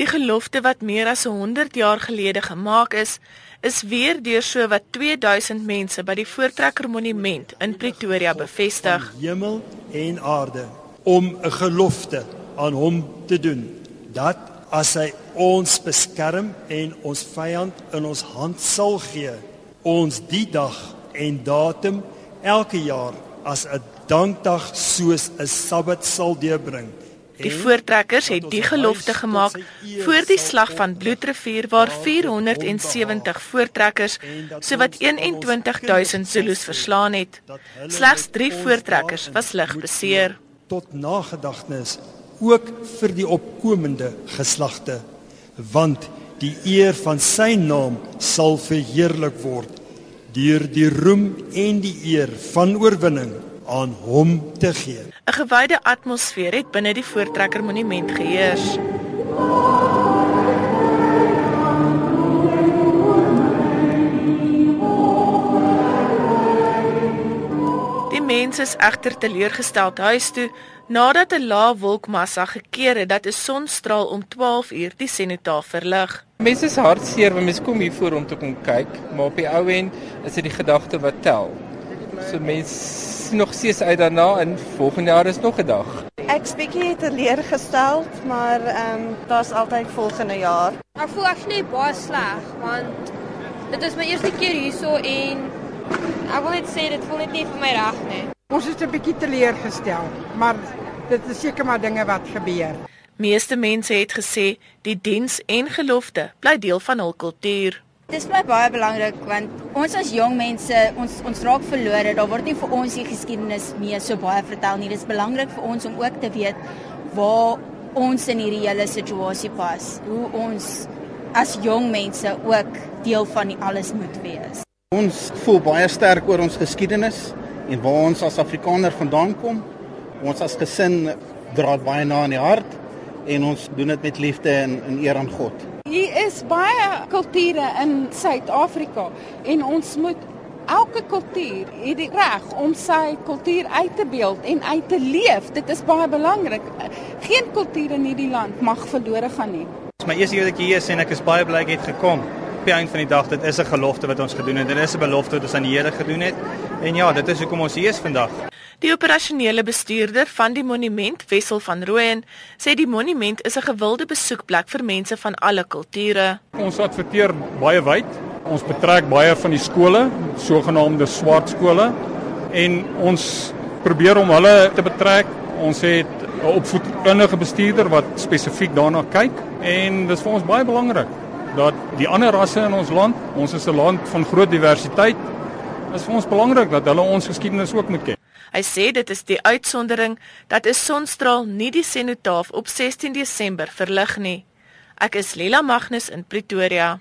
Die gelofte wat meer as 100 jaar gelede gemaak is, is weer deur so wat 2000 mense by die Voortrekker Monument in Pretoria bevestig. Hemel en aarde om 'n gelofte aan hom te doen dat as hy ons beskerm en ons vyand in ons hand sal gee, ons die dag en datum elke jaar as 'n dankdag soos 'n Sabbat sal deurbring. Die voortrekkers het die gelofte gemaak voor die slag van Bloedrivier waar 470 voortrekkers sowat 21000 Zulus verslaan het. Slegs 3 voortrekkers was lig beseer. Tot nagedagtenis ook vir die opkomende geslagte want die eer van sy naam sal verheerlik word deur die roem en die eer van oorwinning aan hom te gee. 'n Gewyde atmosfeer het binne die Voortrekker Monument geheers. Die mense is egter teleurgestel huis toe nadat 'n lae wolkmassa gekeer het dat 'n sonstraal om 12 uur die senotaaf verlig. Mense is hartseer want mense kom hier voor om te kom kyk, maar op die ou end is dit die gedagte wat tel. So mense sien nog steeds uit daarna en volgende jaar is nog 'n dag. Ek spiekie teleurgestel, maar ehm um, daar's altyd volgende jaar. Ek voel ek net baie sleg want dit is my eerste keer hierso en ek wil net sê dit voel net nie vir my reg nie. Ons is 'n bietjie teleurgestel, maar dit is seker maar dinge wat gebeur. Meeste mense het gesê die diens en gelofte bly deel van hul kultuur. Dit is my baie belangrik want ons as jong mense, ons ons raak verlore. Daar word nie vir ons die geskiedenis meer so baie vertel nie. Dit is belangrik vir ons om ook te weet waar ons in hierdie hele situasie pas. Hoe ons as jong mense ook deel van die alles moet wees. Ons voel baie sterk oor ons geskiedenis en waar ons as Afrikaner vandaan kom. Ons as gesin dra dit baie na in die hart en ons doen dit met liefde en in eer aan God. Hier is baie kulture in Suid-Afrika en ons moet elke kultuur het die reg om sy kultuur uit te beeld en uit te leef. Dit is baie belangrik. Geen kultuur in hierdie land mag verlore gaan nie. Dit is my eerste keer dat ek hier is en ek is baie bly ek het gekom. Op die einde van die dag, dit is 'n gelofte wat ons gedoen het. Dit is 'n belofte wat ons aan die Here gedoen het. En ja, dit is hoekom ons hier is vandag. Die operasionele bestuurder van die monument, Wessel van Rooyen, sê die monument is 'n gewilde besoekplek vir mense van alle kulture. Ons adverteer baie wyd. Ons betrek baie van die skole, sogenaamde swart skole, en ons probeer om hulle te betrek. Ons het 'n opvoedkundige bestuurder wat spesifiek daarna kyk en dit is vir ons baie belangrik dat die ander rasse in ons land, ons is 'n land van groot diversiteit, is vir ons belangrik dat hulle ons geskiedenis ook moet ken. Hy sê dit is die uitsondering dat 'n sonstraal nie die senotaaf op 16 Desember verlig nie. Ek is Lila Magnus in Pretoria.